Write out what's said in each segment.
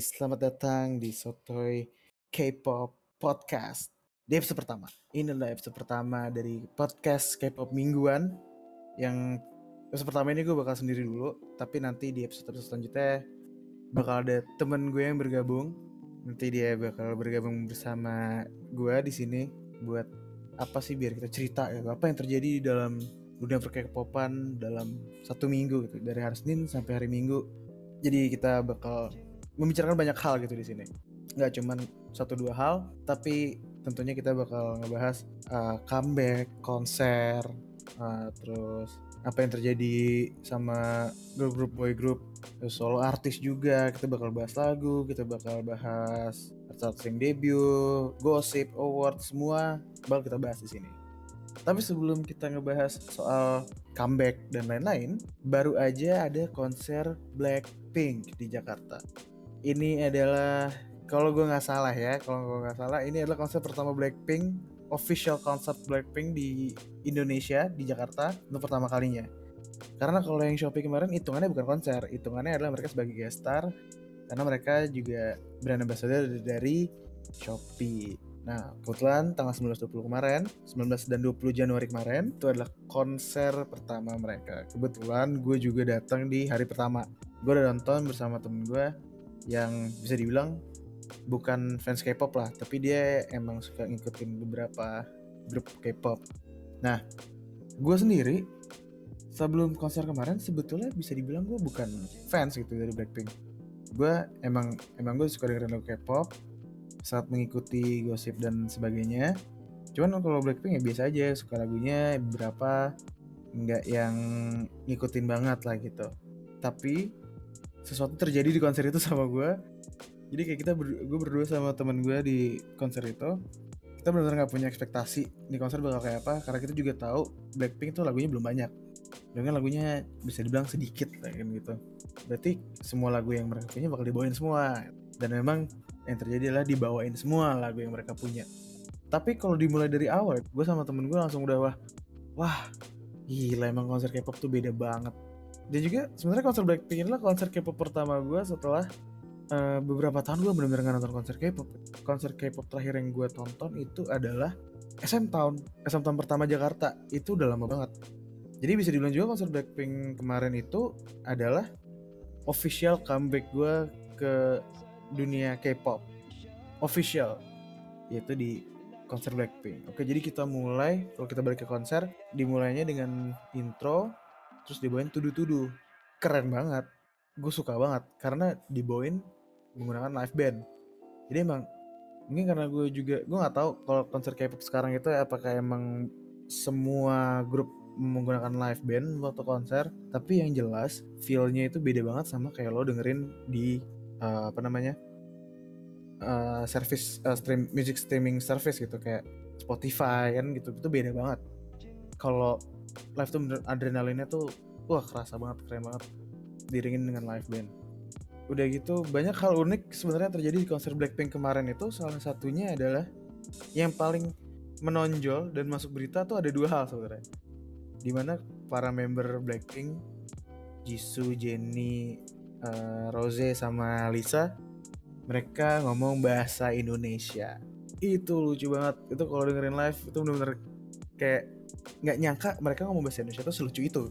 Selamat datang di Sotoy K-pop Podcast. Di episode pertama. Ini adalah episode pertama dari podcast K-pop mingguan. Yang episode pertama ini gue bakal sendiri dulu, tapi nanti di episode episode selanjutnya bakal ada temen gue yang bergabung. Nanti dia bakal bergabung bersama gue di sini buat apa sih biar kita cerita ya apa yang terjadi di dalam dunia perkepopan dalam satu minggu gitu dari hari Senin sampai hari Minggu jadi kita bakal membicarakan banyak hal gitu di sini. Nggak cuman satu dua hal tapi tentunya kita bakal ngebahas uh, comeback konser uh, terus apa yang terjadi sama grup-grup boy group terus solo artis juga. Kita bakal bahas lagu kita bakal bahas artis yang debut gosip award semua bakal kita bahas di sini. Tapi sebelum kita ngebahas soal comeback dan lain-lain, baru aja ada konser Blackpink di Jakarta. Ini adalah kalau gue nggak salah ya, kalau gue nggak salah, ini adalah konser pertama Blackpink, official konser Blackpink di Indonesia di Jakarta untuk pertama kalinya. Karena kalau yang Shopee kemarin hitungannya bukan konser, hitungannya adalah mereka sebagai guest star karena mereka juga brand ambassador dari Shopee. Nah, kebetulan tanggal 19-20 kemarin, 19 dan 20 Januari kemarin, itu adalah konser pertama mereka. Kebetulan gue juga datang di hari pertama. Gue udah nonton bersama temen gue yang bisa dibilang bukan fans K-pop lah, tapi dia emang suka ngikutin beberapa grup K-pop. Nah, gue sendiri sebelum konser kemarin sebetulnya bisa dibilang gue bukan fans gitu dari Blackpink. Gue emang emang gue suka dengerin lagu K-pop, saat mengikuti gosip dan sebagainya. Cuman kalau Blackpink ya biasa aja, suka lagunya berapa nggak yang ngikutin banget lah gitu. Tapi sesuatu terjadi di konser itu sama gue. Jadi kayak kita ber, gue berdua sama temen gue di konser itu kita benar-benar nggak punya ekspektasi di konser bakal kayak apa karena kita juga tahu Blackpink tuh lagunya belum banyak. Dengan lagunya bisa dibilang sedikit kayak gitu. Berarti semua lagu yang mereka punya bakal dibawain semua. Dan memang yang terjadi adalah dibawain semua lagu yang mereka punya. Tapi kalau dimulai dari awal gue sama temen gue langsung udah wah wah gila emang konser K-pop tuh beda banget dan juga sebenarnya konser Blackpink adalah konser K-pop pertama gue setelah uh, beberapa tahun gue benar-benar gak nonton konser K-pop. Konser K-pop terakhir yang gue tonton itu adalah SM Town SM Town pertama Jakarta. Itu udah lama banget. Jadi bisa dibilang juga konser Blackpink kemarin itu adalah official comeback gue ke dunia K-pop. Official. Yaitu di konser Blackpink. Oke, jadi kita mulai kalau kita balik ke konser dimulainya dengan intro terus dibawain tudu-tudu. Keren banget. Gue suka banget karena dibawain menggunakan live band. Jadi emang mungkin karena gue juga gue nggak tahu kalau konser K-pop sekarang itu apakah emang semua grup menggunakan live band waktu konser tapi yang jelas feelnya itu beda banget sama kayak lo dengerin di uh, apa namanya uh, service uh, stream music streaming service gitu kayak Spotify kan gitu itu beda banget kalau live tuh adrenalinnya tuh wah kerasa banget keren banget. Diringin dengan live band. Udah gitu banyak hal unik sebenarnya terjadi di konser Blackpink kemarin itu. Salah satunya adalah yang paling menonjol dan masuk berita tuh ada dua hal sebenarnya. Di mana para member Blackpink Jisoo, Jennie, uh, Rose sama Lisa mereka ngomong bahasa Indonesia. Itu lucu banget. Itu kalau dengerin live itu bener-bener kayak nggak nyangka mereka ngomong bahasa Indonesia tuh selucu itu.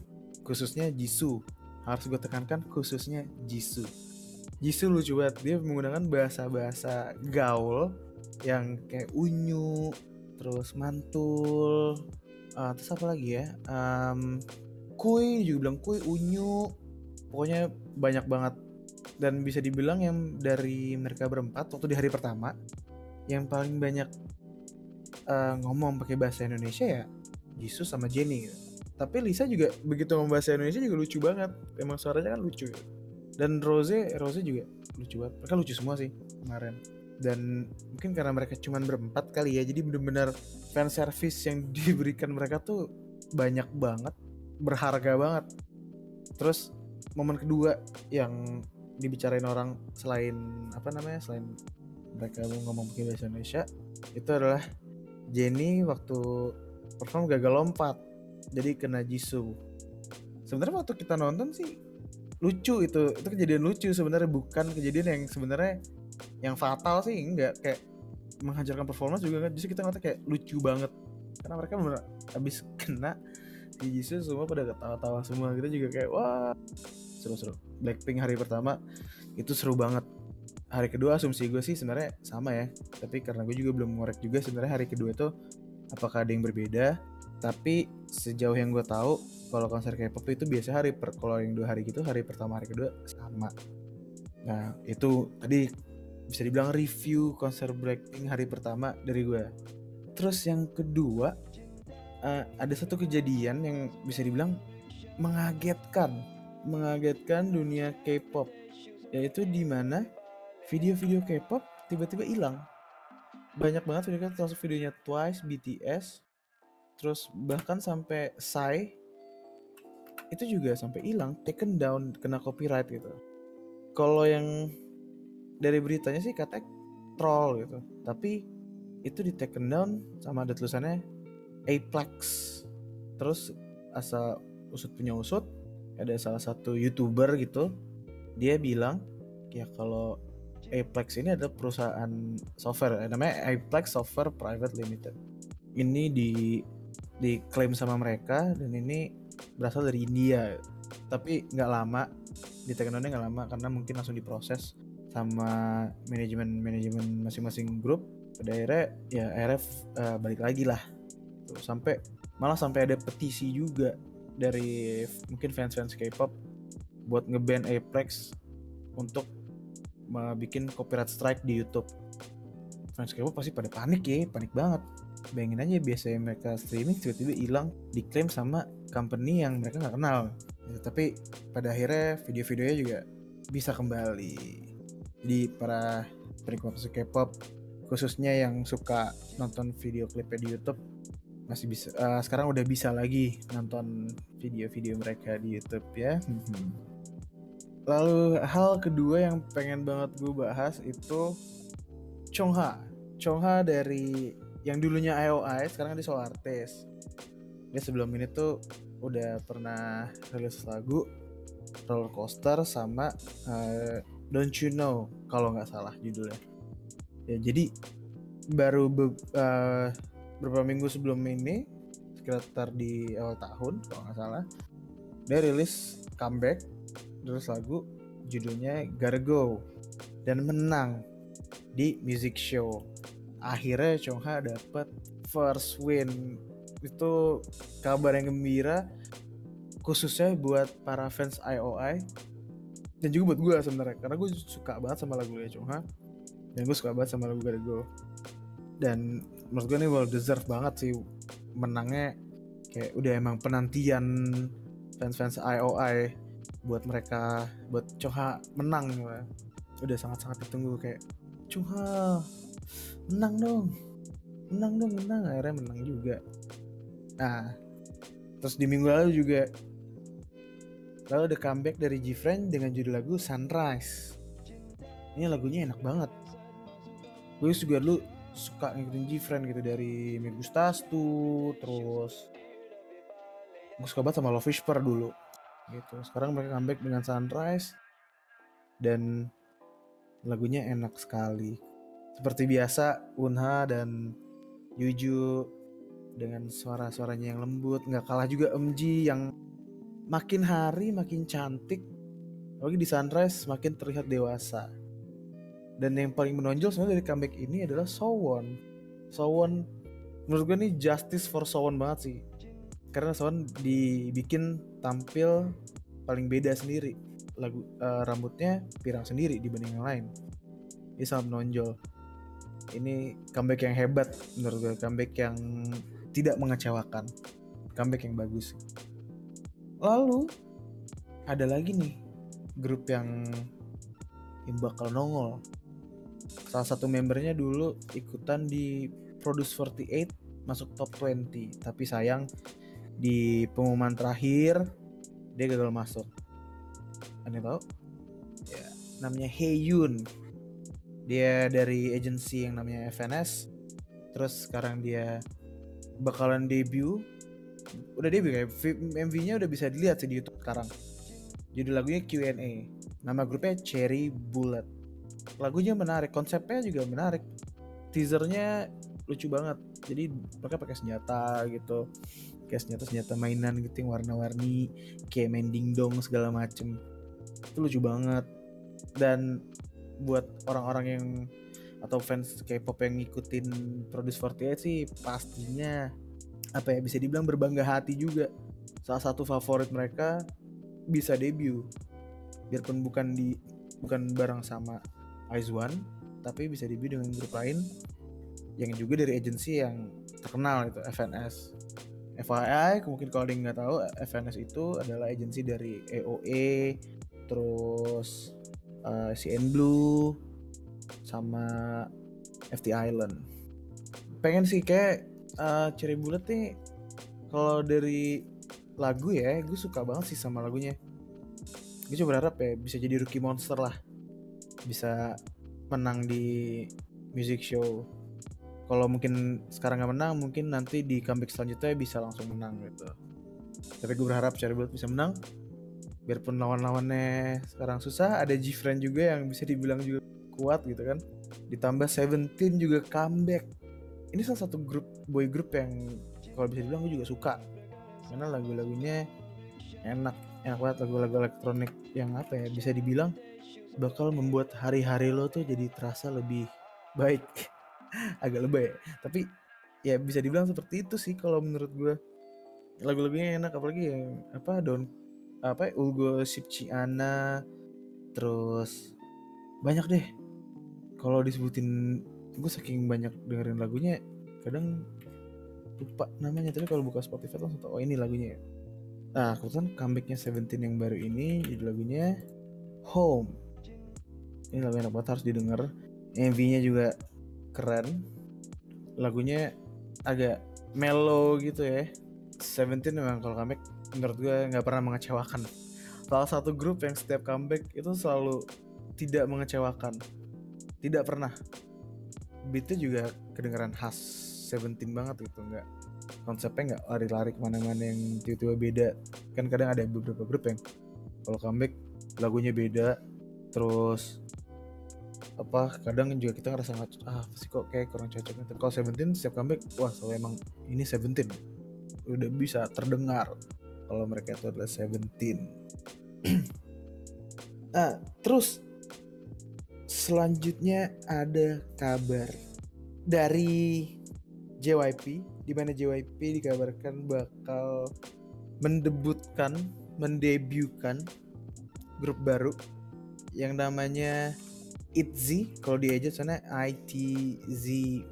Khususnya Jisoo. Harus gue tekankan khususnya Jisoo. Jisoo lucu banget. Dia menggunakan bahasa-bahasa gaul yang kayak unyu terus mantul uh, terus apa lagi ya? Um, kue juga bilang kue unyu. Pokoknya banyak banget. Dan bisa dibilang yang dari mereka berempat waktu di hari pertama yang paling banyak uh, ngomong pakai bahasa Indonesia ya Jisoo sama Jenny gitu. tapi Lisa juga begitu ngomong bahasa Indonesia juga lucu banget. Emang suaranya kan lucu gitu. dan Rose Rose juga lucu banget. Mereka lucu semua sih kemarin. Dan mungkin karena mereka cuma berempat kali ya jadi bener-bener fan service yang diberikan mereka tuh banyak banget. Berharga banget. Terus momen kedua yang dibicarain orang selain apa namanya selain mereka ngomong pakai bahasa Indonesia itu adalah Jenny waktu perform gagal lompat. Jadi kena Jisoo sebenarnya waktu kita nonton sih lucu itu. Itu kejadian lucu sebenarnya bukan kejadian yang sebenarnya yang fatal sih enggak. Kayak menghancurkan performance juga kan justru kita ngeliatnya kayak lucu banget. Karena mereka bener habis kena di Jisoo semua pada ketawa-tawa semua. Kita juga kayak wah. Seru-seru Blackpink hari pertama itu seru banget. Hari kedua asumsi gue sih sebenarnya sama ya. Tapi karena gue juga belum ngorek juga sebenarnya hari kedua itu apakah ada yang berbeda. Tapi sejauh yang gue tahu kalau konser K-pop itu biasa hari per kalau yang dua hari gitu hari pertama hari kedua sama. Nah itu tadi bisa dibilang review konser Blackpink hari pertama dari gue terus yang kedua uh, ada satu kejadian yang bisa dibilang mengagetkan mengagetkan dunia K-pop yaitu di mana video-video K-pop tiba-tiba hilang banyak banget video kan termasuk videonya Twice, BTS, terus bahkan sampai Psy itu juga sampai hilang, taken down, kena copyright gitu. Kalau yang dari beritanya sih katanya troll gitu, tapi itu di taken down sama ada tulisannya Aplex. Terus asal usut punya usut, ada salah satu youtuber gitu, dia bilang ya kalau Aplex ini adalah perusahaan software namanya Aplex Software Private Limited. Ini di diklaim sama mereka dan ini berasal dari India. Tapi nggak lama di Teknonya nggak lama karena mungkin langsung diproses sama manajemen manajemen masing-masing grup. Pada akhirnya ya RF uh, eh, balik lagi lah. Tuh, sampai malah sampai ada petisi juga dari mungkin fans-fans K-pop buat ngeban Apex untuk bikin copyright strike di YouTube. Fans K-pop pasti pada panik ya panik banget. Bayangin aja biasanya mereka streaming tiba-tiba hilang diklaim sama company yang mereka nggak kenal. Ya, tapi pada akhirnya video-videonya juga bisa kembali. Jadi para penikmat K-pop khususnya yang suka nonton video klipnya di YouTube masih bisa uh, sekarang udah bisa lagi nonton video-video mereka di YouTube ya. Hmm. Lalu hal kedua yang pengen banget gue bahas itu Chongha. Chongha dari yang dulunya IOI sekarang di Soul Artist. Dia sebelum ini tuh udah pernah rilis lagu Roller Coaster sama uh, Don't You Know kalau nggak salah judulnya. Ya jadi baru be, uh, beberapa minggu sebelum ini sekitar di awal tahun kalau nggak salah dia rilis comeback terus lagu judulnya Gargo dan menang di music show. Akhirnya Chongha dapat first win. Itu kabar yang gembira khususnya buat para fans IOI dan juga buat gue sebenarnya karena gue suka banget sama lagu Chongha dan gue suka banget sama lagu Gargo dan menurut gue ini well deserve banget sih menangnya kayak udah emang penantian fans-fans IOI buat mereka buat Choha menang gitu. udah sangat-sangat ditunggu kayak Choha menang dong menang dong menang. Akhirnya menang juga. Nah terus di minggu lalu juga lalu ada comeback dari Gfriend dengan judul lagu Sunrise. Ini lagunya enak banget. Gue juga dulu suka ngikutin Gfriend gitu dari Megustas tuh terus gue suka banget sama Love Whisper dulu gitu. Sekarang mereka comeback dengan Sunrise dan lagunya enak sekali. Seperti biasa Unha dan Yuju dengan suara-suaranya yang lembut nggak kalah juga MG yang makin hari makin cantik. Lagi di Sunrise makin terlihat dewasa. Dan yang paling menonjol sebenarnya dari comeback ini adalah Sowon. Sowon menurut gue ini justice for Sowon banget sih. Karena Sowon dibikin tampil paling beda sendiri. Lagu uh, rambutnya pirang sendiri dibanding yang lain. Ini sangat menonjol ini comeback yang hebat menurut gue comeback yang tidak mengecewakan. Comeback yang bagus. Lalu ada lagi nih grup yang yang bakal nongol. Salah satu membernya dulu ikutan di Produce 48 masuk top 20 tapi sayang di pengumuman terakhir dia gagal masuk aneh tau ya namanya Heyun dia dari agency yang namanya FNS terus sekarang dia bakalan debut udah debut kayak MV-nya udah bisa dilihat sih di YouTube sekarang Judul lagunya Q&A. Nama grupnya Cherry Bullet. Lagunya menarik, konsepnya juga menarik. Teasernya lucu banget. Jadi mereka pakai senjata gitu. Kayak senjata-senjata mainan gitu yang warna-warni, kayak main dingdong segala macem. Itu lucu banget. Dan buat orang-orang yang atau fans K-pop yang ngikutin Produce 48 sih pastinya apa ya bisa dibilang berbangga hati juga. Salah satu favorit mereka bisa debut. Biarpun bukan di bukan bareng sama One tapi bisa debut dengan grup lain yang juga dari agensi yang terkenal itu FNS. FYI, mungkin kalau ada yang nggak tahu, FNS itu adalah agensi dari EOE, terus uh, CN Blue, sama FT Island. Pengen sih kayak uh, Cherry Bullet nih kalau dari lagu ya, gue suka banget sih sama lagunya. Gue coba berharap ya bisa jadi rookie monster lah. Bisa menang di music show. Kalau mungkin sekarang nggak menang, mungkin nanti di comeback selanjutnya bisa langsung menang gitu. Tapi gue berharap Cherry Bullet bisa menang. Biarpun lawan-lawannya sekarang susah, ada G-Friend juga yang bisa dibilang juga kuat gitu kan. Ditambah Seventeen juga comeback. Ini salah satu grup boy group yang kalau bisa dibilang gue juga suka. Karena lagu-lagunya enak enak banget. Lagu-lagu elektronik yang apa ya bisa dibilang bakal membuat hari-hari lo tuh jadi terasa lebih baik agak lebay. Tapi ya bisa dibilang seperti itu sih kalau menurut gue lagu-lagunya enak apalagi yang apa don apa Ulgo Sipciana terus banyak deh. Kalau disebutin gue saking banyak dengerin lagunya kadang lupa namanya. Tapi kalau buka Spotify langsung tahu oh ini lagunya. Nah kebetulan comebacknya Seventeen yang baru ini judul lagunya Home. Ini lagu enak banget harus didengar. MV-nya juga keren. Lagunya agak mellow gitu ya. Seventeen memang kalau comeback menurut gue nggak pernah mengecewakan. Salah satu grup yang setiap comeback itu selalu tidak mengecewakan. Tidak pernah. Beatnya juga kedengeran khas Seventeen banget gitu nggak konsepnya nggak lari-lari ke mana-mana yang tiba-tiba beda. Kan kadang ada beberapa grup yang kalau comeback lagunya beda terus apa kadang juga kita ngerasa ah sih kok kayak kurang cocok tapi kalau Seventeen setiap comeback wah soalnya emang ini Seventeen udah bisa terdengar kalau mereka itu adalah Seventeen. Ah terus selanjutnya ada kabar dari JYP di mana JYP dikabarkan bakal mendebutkan, mendebukan grup baru yang namanya ITZY kalau di aja sana ITZY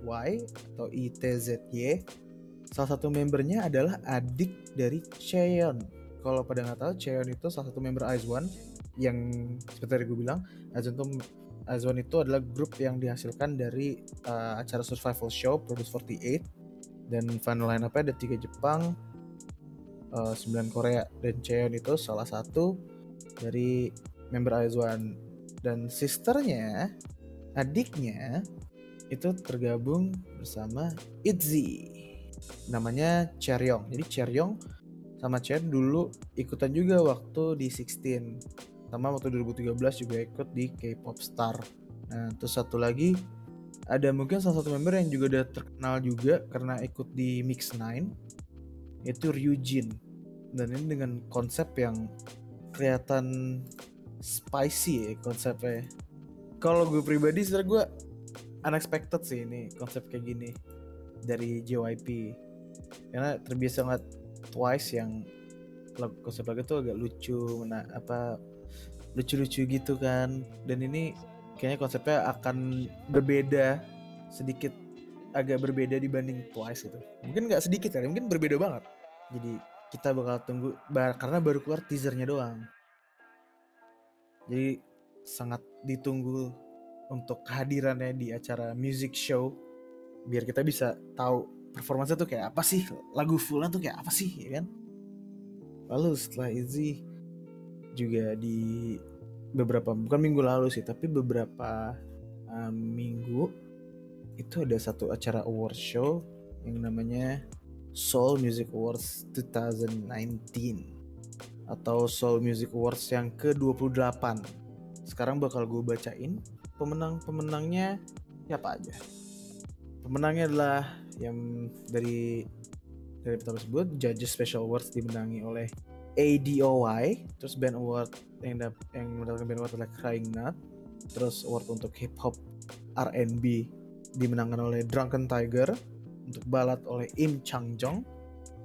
atau ITZY salah satu membernya adalah adik dari Cheon. Kalau pada nggak tahu Cheon itu salah satu member IZ*ONE yang seperti gue bilang IZ*ONE itu Azwan itu adalah grup yang dihasilkan dari uh, acara survival show Produce 48 dan final line up ada tiga Jepang, uh, 9 Korea. Dan Cheon itu salah satu dari member Azwan dan sisternya adiknya itu tergabung bersama ITZY namanya Cheryong jadi Cheryong sama Chen dulu ikutan juga waktu di 16 sama waktu 2013 juga ikut di K-pop Star. Nah, terus satu lagi ada mungkin salah satu member yang juga udah terkenal juga karena ikut di Mix 9 yaitu Ryujin. Dan ini dengan konsep yang kelihatan spicy ya konsepnya. Kalau gue pribadi sebenarnya gue unexpected sih ini konsep kayak gini dari JYP. Karena terbiasa ngeliat Twice yang konsep lagu itu agak lucu, nah apa lucu-lucu gitu kan dan ini kayaknya konsepnya akan berbeda sedikit agak berbeda dibanding Twice gitu mungkin nggak sedikit kali mungkin berbeda banget jadi kita bakal tunggu karena baru keluar teasernya doang jadi sangat ditunggu untuk kehadirannya di acara music show. Biar kita bisa tahu performanya tuh kayak apa sih? Lagu fullnya tuh kayak apa sih ya kan? Lalu setelah itu juga di beberapa bukan minggu lalu sih tapi beberapa um, minggu itu ada satu acara award show yang namanya Soul Music Awards 2019 atau Soul Music Awards yang ke-28. Sekarang bakal gue bacain pemenang-pemenangnya siapa aja. Pemenangnya adalah yang dari dari pertama tersebut Judges Special Awards dimenangi oleh ADOY, terus Band Award yang dap, yang mendapatkan Band Award adalah Crying Nut, terus award untuk hip hop R&B dimenangkan oleh Drunken Tiger, untuk balad oleh Im Chang Jong,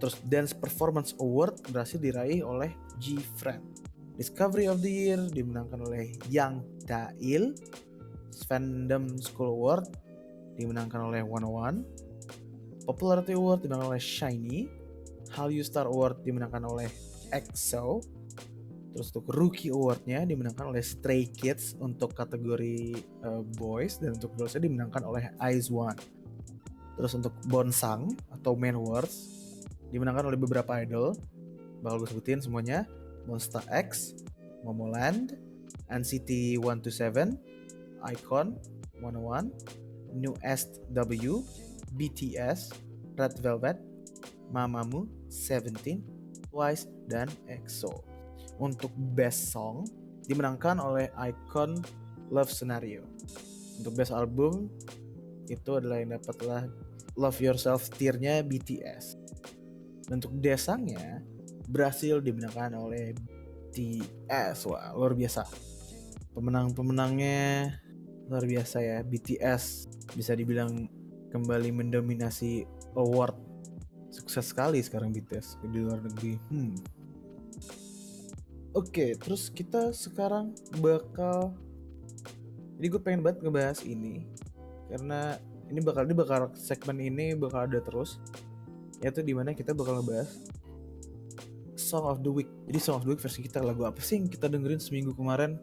terus Dance Performance Award berhasil diraih oleh G Friend. Discovery of the Year dimenangkan oleh Yang Dail, Fandom School Award dimenangkan oleh 101, Popularity Award dimenangkan oleh Shiny, Hallyu Star Award dimenangkan oleh EXO, terus untuk Rookie Awardnya dimenangkan oleh Stray Kids untuk kategori uh, boys dan untuk girlsnya dimenangkan oleh Ice One. Terus untuk Bonsang atau Main Awards dimenangkan oleh beberapa idol. Bakal gue sebutin semuanya. Monster X, Momoland, NCT 127, Icon 101, New SW, BTS, Red Velvet, Mamamoo, Seventeen, Twice, dan EXO. Untuk Best Song dimenangkan oleh Icon Love Scenario. Untuk Best Album itu adalah yang dapatlah Love Yourself tiernya BTS. Untuk desangnya berhasil dimenangkan oleh BTS. Wah, luar biasa. Pemenang-pemenangnya luar biasa ya. BTS bisa dibilang kembali mendominasi award. Sukses sekali sekarang BTS di luar negeri. Hmm. Oke, terus kita sekarang bakal jadi gue pengen banget ngebahas ini karena ini bakal ini bakal segmen ini bakal ada terus yaitu di mana kita bakal ngebahas Song of the Week. Jadi Song of the Week versi kita lagu apa sih yang kita dengerin seminggu kemarin?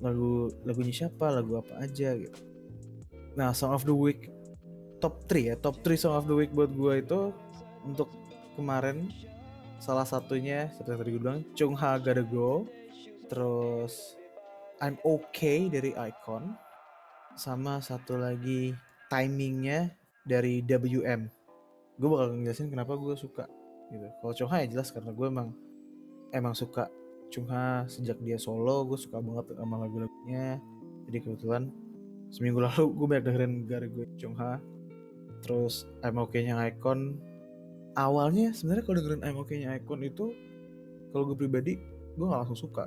Lagu lagunya siapa? Lagu apa aja gitu. Nah, Song of the Week top 3 ya. Top 3 Song of the Week buat gue itu untuk kemarin salah satunya seperti tadi gue bilang Chung Ha Gotta Go terus I'm Okay dari Icon sama satu lagi timingnya dari WM gue bakal ngejelasin kenapa gue suka gitu. Kalau Chung Ha ya jelas karena gue emang emang suka Chung Ha sejak dia solo gue suka banget sama lagu-lagunya. Jadi kebetulan seminggu lalu gue banyak dengerin gara gue Chung Ha terus I'm nya Icon. Awalnya sebenarnya kalau dengerin I'm nya Icon itu kalau gue pribadi gue gak langsung suka.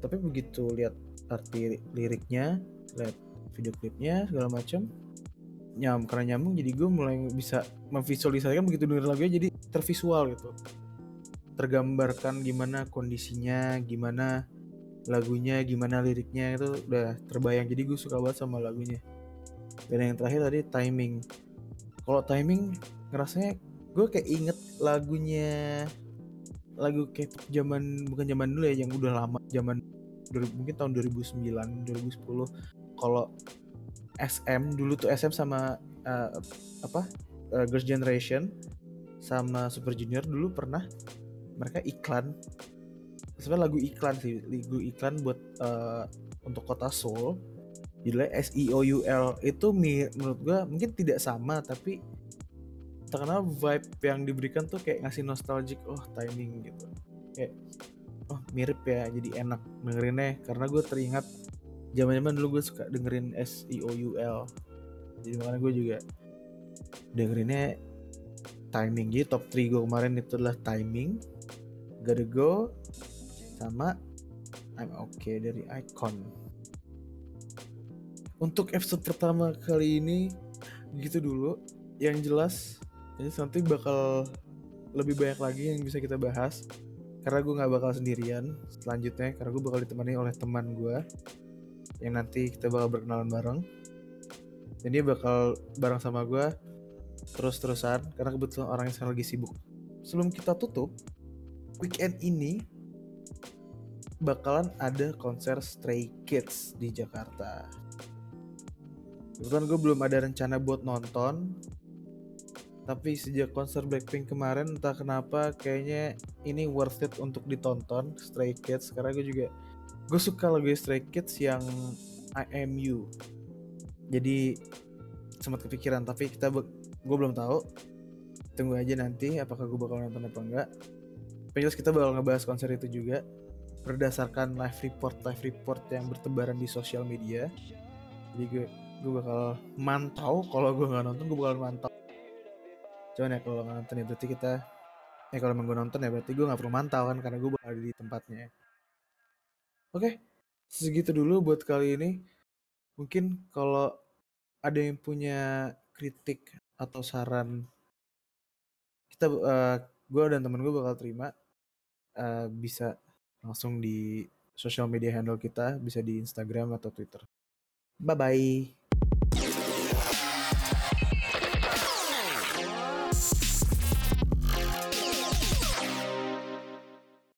Tapi begitu lihat arti liriknya lihat video klipnya segala macam nyam karena nyambung jadi gue mulai bisa memvisualisasikan begitu denger lagunya jadi tervisual gitu. Tergambarkan gimana kondisinya gimana lagunya gimana liriknya itu udah terbayang. Jadi gue suka banget sama lagunya. Dan yang terakhir tadi timing. Kalau timing ngerasanya gue kayak inget lagunya lagu kayak zaman bukan zaman dulu ya yang udah lama zaman mungkin tahun 2009 2010 kalau SM dulu tuh SM sama uh, apa uh, Girls Generation sama Super Junior dulu pernah mereka iklan. Sebenarnya lagu iklan sih lagu iklan buat uh, untuk kota Seoul. Judulnya S E O itu menurut gua mungkin tidak sama tapi terkenal vibe yang diberikan tuh kayak ngasih nostalgic oh timing gitu. Kayak oh mirip ya jadi enak dengerinnya. Karena gue teringat zaman zaman dulu gue suka dengerin S I O U L. Jadi makanya gue juga dengerinnya timing. Jadi top 3 gue kemarin itu adalah timing Gotta Go sama I'm Okay dari Icon. Untuk episode pertama kali ini gitu dulu. Yang jelas jadi nanti bakal lebih banyak lagi yang bisa kita bahas. Karena gue nggak bakal sendirian selanjutnya karena gue bakal ditemani oleh teman gue yang nanti kita bakal berkenalan bareng. Dan dia bakal bareng sama gue terus-terusan karena kebetulan orangnya sekarang lagi sibuk. Sebelum kita tutup weekend ini bakalan ada konser Stray Kids di Jakarta. Kebetulan gue belum ada rencana buat nonton tapi sejak konser Blackpink kemarin entah kenapa kayaknya ini worth it untuk ditonton Stray Kids karena gue juga gue suka lagu Stray Kids yang I Am You jadi sempat kepikiran tapi kita gue belum tahu tunggu aja nanti apakah gue bakal nonton apa enggak tapi Tapi jelas kita bakal ngebahas konser itu juga berdasarkan live report live report yang bertebaran di sosial media. Jadi gue gue bakal mantau kalau gue nggak nonton gue bakal mantau. Cuman ya kalau nonton ya berarti kita eh kalau emang gue nonton ya berarti gue nggak perlu mantau kan karena gue bakal ada di tempatnya. Oke, segitu dulu buat kali ini. Mungkin kalau ada yang punya kritik atau saran kita uh, gue dan temen gue bakal terima. Uh, bisa langsung di sosial media handle kita bisa di Instagram atau Twitter. Bye bye